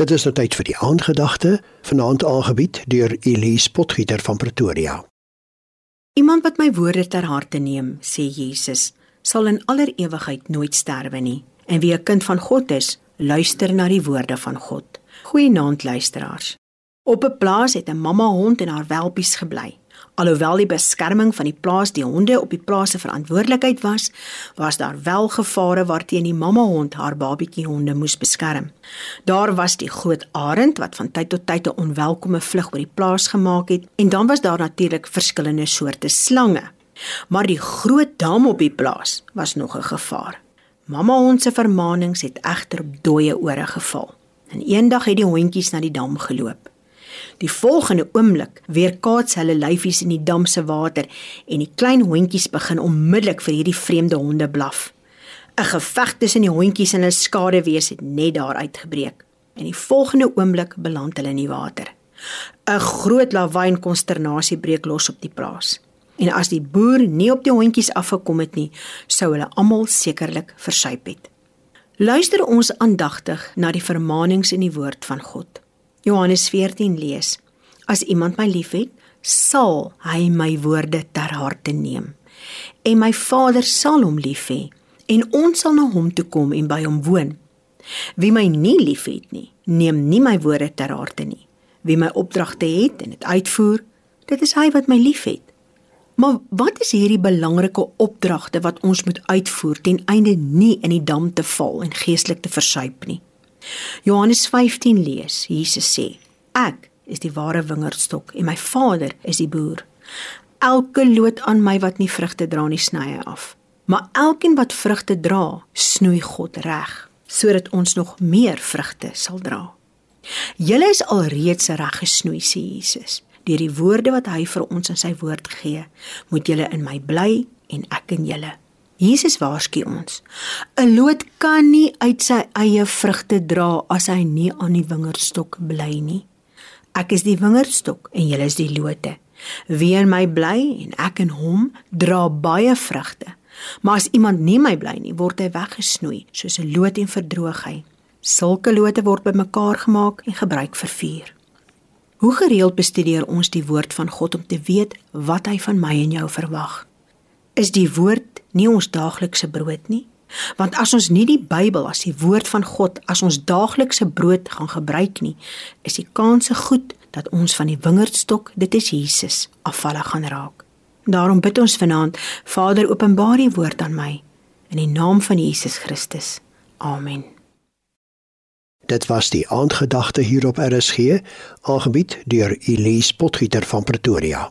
Dit is nou tyd vir die aandgedagte, vanaand aangebied deur Elise Potgieter van Pretoria. Iemand wat my woorde ter harte neem, sê Jesus, sal in aller ewigheid nooit sterwe nie. En wie 'n kind van God is, luister na die woorde van God. Goeienaand luisteraars. Op 'n plaas het 'n mamma hond en haar welpies gebly. Alhoewel die beskerming van die plaas die honde op die plaas se verantwoordelikheid was, was daar wel gevare waarteen die mamma hond haar babietjie honde moes beskerm. Daar was die groot arend wat van tyd tot tyd 'n onwelkome vlug oor die plaas gemaak het en dan was daar natuurlik verskillende soorte slange. Maar die groot dam op die plaas was nog 'n gevaar. Mamma hond se vermaanings het egter op dooie ore geval. En eendag het die hondjies na die dam geloop. Die volgende oomblik weer kaats hulle lyfies in die dam se water en die klein hondjies begin onmiddellik vir hierdie vreemde honde blaf. 'n Geveg tussen die hondjies en hulle skaduwees het net daar uitgebreek en die volgende oomblik beland hulle in die water. 'n Groot lawaai en konsternasie breek los op die plaas. En as die boer nie op die hondjies afgekom het nie, sou hulle almal sekerlik versuip het. Luister ons aandagtig na die vermaanings in die woord van God. Johannes 14 lees: As iemand my liefhet, sal hy my woorde ter harte neem. En my Vader sal hom lief hê en ons sal na hom toe kom en by hom woon. Wie my nie liefhet nie, neem nie my woorde ter harte nie. Wie my opdragte het en dit uitvoer, dit is hy wat my liefhet. Maar wat is hierdie belangrike opdragte wat ons moet uitvoer ten einde nie in die dam te val en geestelik te versuip nie? Johannes 15 lees, Jesus sê: Ek is die ware wingerdstok en my Vader is die boer. Elke loot aan my wat nie vrugte dra nie, sny hy af. Maar elkeen wat vrugte dra, snoei God reg, sodat ons nog meer vrugte sal dra. Julle is alreeds reg gesnoei, sê Jesus. Deur die woorde wat hy vir ons in sy woord gee, moet julle in my bly en ek in julle. Jesus waarsku ons. 'n Loot kan nie uit sy eie vrugte dra as hy nie aan die wingerdstok bly nie. Ek is die wingerdstok en julle is die lote. Wie in my bly en ek in hom, dra baie vrugte. Maar as iemand nie my bly nie, word hy weggesnoei soos 'n loot en verdroog hy. Sulke lote word bymekaar gemaak en gebruik vir vuur. Hoe gereeld bestudeer ons die woord van God om te weet wat hy van my en jou verwag? Is die woord nie ons daaglikse brood nie. Want as ons nie die Bybel as die woord van God as ons daaglikse brood gaan gebruik nie, is die kans se goed dat ons van die wingerdstok, dit is Jesus, afvallig gaan raak. Daarom bid ons vanaand, Vader, openbaar die woord aan my in die naam van Jesus Christus. Amen. Dit was die aandgedagte hier op RSG, aangebied deur Elise Potgieter van Pretoria.